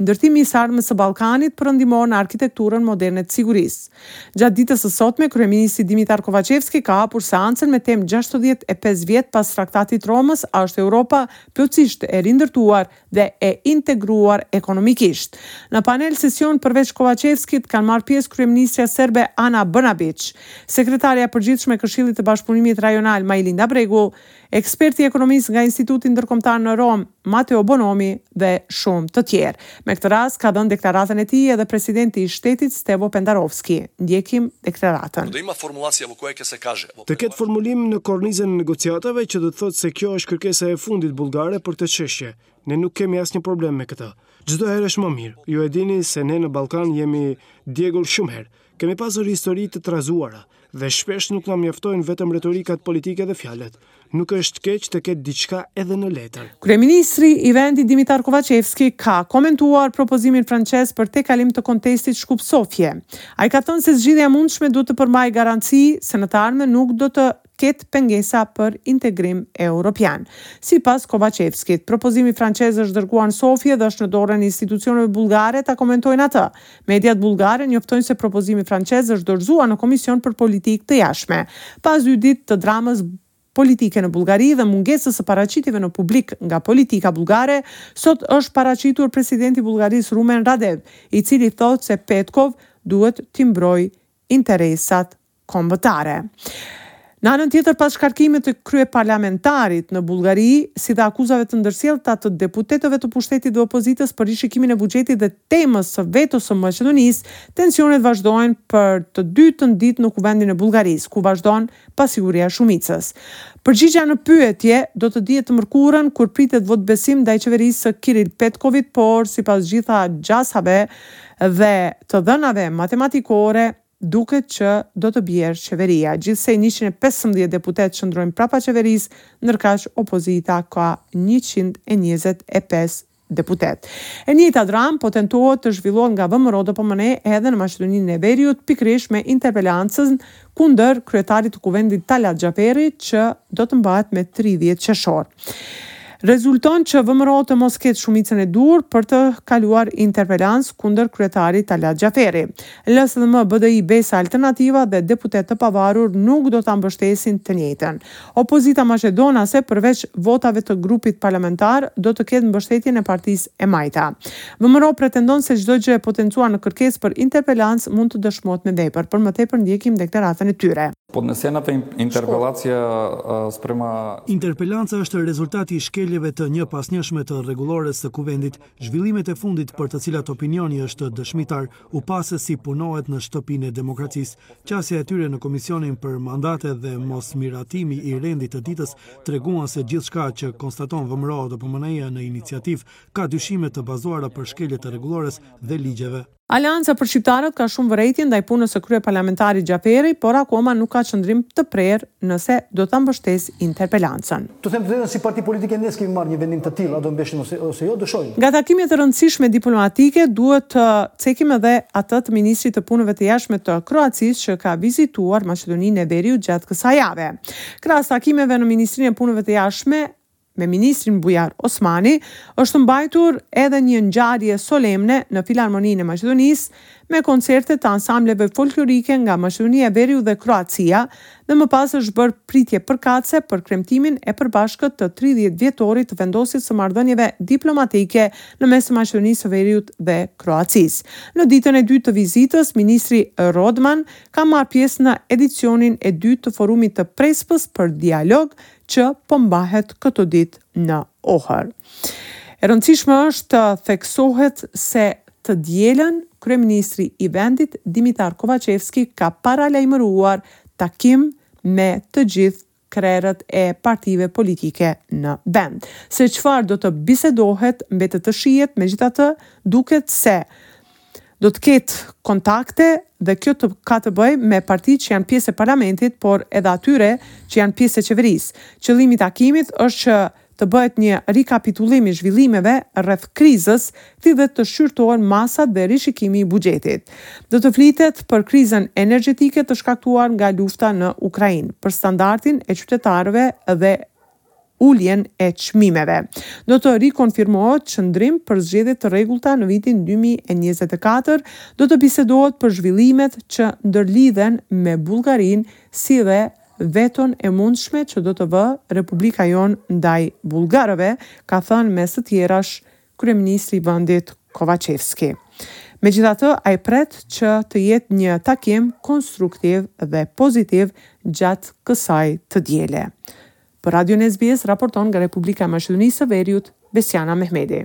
Ndërtimi i hisedarisë së Ballkanit Perëndimor në arkitekturën moderne të sigurisë. Gjatë ditës së sotme, kryeministri Dimitar Kovaçevski ka hapur seancën me temë Gjashtëdhjetë e pesë vjet pas Traktatit të Romës, a është Europa plotësisht e rindërtuar dhe e integruar ekonomikisht? Në panel sesion përveç Kovaçevskit kanë marrë pjesë kryeministrja serbe Ana Brnabiç, sekretarja e përgjithshme e Këshillit të Bashkëpunimit Rajonal Majlinda Bregu, eksperti i ekonomisë nga Instituti Ndërkombëtar në Romë, Mateo Bonomi dhe shumë të tjerë. Me këtë rast ka dhënë deklaratën e tij edhe presidenti i shtetit Stevo Pendarovski. Ndjekim deklaratën. Të ketë formulim në kornizën e negociatave që do të thotë se kjo është kërkesa e fundit bullgare për këtë çështje. Ne nuk kemi asnjë problem me këtë. Çdo herë është më mirë. Ju e dini se ne në Ballkan jemi djegur shumë herë. Kemi pasur histori të trazuara dhe shpesh nuk na mjaftojnë vetëm retorikat politike dhe fjalët. Nuk është keq të ketë diçka edhe në letër. Kryeministri i vendit Dimitar Kovaçevski ka komentuar propozimin francez për tejkalim të kontestit Shkup-Sofje. Ai ka thënë se zgjidhja e mundshme duhet të përmbajë garanci se në të ardhmen nuk do të ketë pengesa për integrim europian. Sipas Kovaçevskit, propozimi francez është dërguar në Sofje dhe është në dorën e institucioneve bullgare ta komentojnë atë. Mediat bullgare njoftojnë se propozimi francez është dorëzuar në Komision për Politikë të Jashtme. Pas dy ditë të dramës politike në Bullgari dhe mungesës së paraqitjeve në publik nga politika bullgare, sot është paraqitur presidenti i Bullgarisë Rumen Radev, i cili thotë se Petkov duhet t'i mbrojë interesat kombëtare. Në anën tjetër, pas shkarkimit të kryeparlamentarit në Bullgari, si dhe akuzave të ndërsjellta të deputetëve të pushtetit dhe opozitës për rishikimin e buxhetit dhe temës së vetos së Maqedonisë, tensionet vazhdojnë për të dytën ditë në Kuvendin e Bullgarisë, ku vazhdon pasiguria e shumicës. Përgjigja në pyetje do të dihet të mërkurën, kur pritet votëbesim ndaj qeverisë së Kiril Petkovit, por sipas gjitha gjasave dhe të dhënave matematikore, duket që do të bjerë qeveria. Gjithsej njëqind e pesëmbëdhjetë deputetë qëndrojnë prapa qeverisë, ndërkaq opozita ka njëqind e njëzet e pesë deputetë. E njëjta dramë po tentohet të zhvillohet nga VMRO-DPMNE edhe në Maqedoninë e Veriut, pikërisht me interpelancën kundër kryetarit të Kuvendit Talat Xhaferi që do të mbahet me tridhjetë qershor. Rezulton që VMRO të mos ketë shumicën e duhur për të kaluar interpelancë kundër kryetarit Talat Xhaferi. LSDM, BDI, Besa, Alternativa dhe deputetë të pavarur nuk do ta mbështesin të njëjtën. Opozita maqedonase përveç votave të grupit parlamentar do të ketë mbështetjen e partisë e majta. VMRO pretendon se çdo gjë e potencuar në kërkesë për interpelancë mund të dëshmohet me vepër. Për më tepër ndjekim deklaratën e tyre. Podnesena interpelacija sprema. Interpelanca është rezultati i shkeljeve të njëpasnjëshme të Rregullores së Kuvendit. Zhvillimet e fundit për të cilat opinioni është dëshmitar, u pa se si punohet në shtëpinë e demokracisë. Qasja e tyre në Komisionin për Mandate dhe mosmiratimi i rendit të ditës treguan se gjithçka që konstaton VMRO-DPMNE-ja në iniciativë ka dyshime të bazuara për shkelje të Rregullores dhe ligjeve. Aleanca për Shqiptarët ka shumë vërejtje ndaj punës së kryeparlamentarit Xhaferi, por akoma nuk ka qëndrim të prerë nëse do ta mbështesë interpelancën. Të them të drejtën si parti politike ne s'kemi marrë një vendim të tillë a do mbështesim ose jo, do shohim. Nga takimet të rëndësishme diplomatike duhet të cekim edhe atë të ministrit të Punëve të Jashtme të Kroacisë që ka vizituar Maqedoninë e Veriut gjatë kësaj jave. Krahas takimeve në Ministrinë e Punëve të Jashtme, me ministrin Bujar Osmani, është mbajtur edhe një ngjarje solemne në Filarmoninë e Maqedonisë, me koncerte të ansambleve folklorike nga Maqedonia e Veriut dhe Kroacia dhe më pas është bërë pritje përkatëse për kremtimin e përbashkët të tridhjetë vjetorit të vendosjes së marrëdhënieve diplomatike në mes të Maqedonisë së Veriut dhe Kroacisë. Në ditën e dytë të vizitës, ministri Radman ka marrë pjesë në edicionin e dytë të Forumit të Prespës për Dialog, që po mbahet këto ditë në Ohër. E rëndësishme është të theksohet se të dielën kryeministri i vendit Dimitar Kovaçevski ka paralajmëruar takim me të gjithë krerët e partive politike në vend. Se çfarë do të bisedohet mbetet të shihet, megjithatë duket se do të ketë kontakte dhe kjo ka të bëjë me partitë që janë pjesë e parlamentit, por edhe atyre që janë pjesë e qeverisë. Qëllimi i takimit është që të bëhet një rikapitullim i zhvillimeve rreth krizës, si dhe të shqyrtohen masat dhe rishikimi i buxhetit. Do të flitet për krizën energjetike të shkaktuar nga lufta në Ukrainë, për standardin e qytetarëve dhe uljen e çmimeve. Do të rikonfirmohet qëndrim për zgjedhje të rregullta në vitin dy mijë e njëzet e katër, do të bisedohet për zhvillimet që ndërlidhen me Bullgarinë si dhe veton e mundshme që do të vë Republika jonë ndaj bullgarëve, ka thënë mes të tjerash kryeministri i vendit Kovaçevski. Megjithatë, ai pret që të jetë një takim konstruktiv dhe pozitiv gjatë kësaj të diele. Për Radion SBS raporton nga Republika e Maqedonisë së Veriut, Besiana Mehmedi.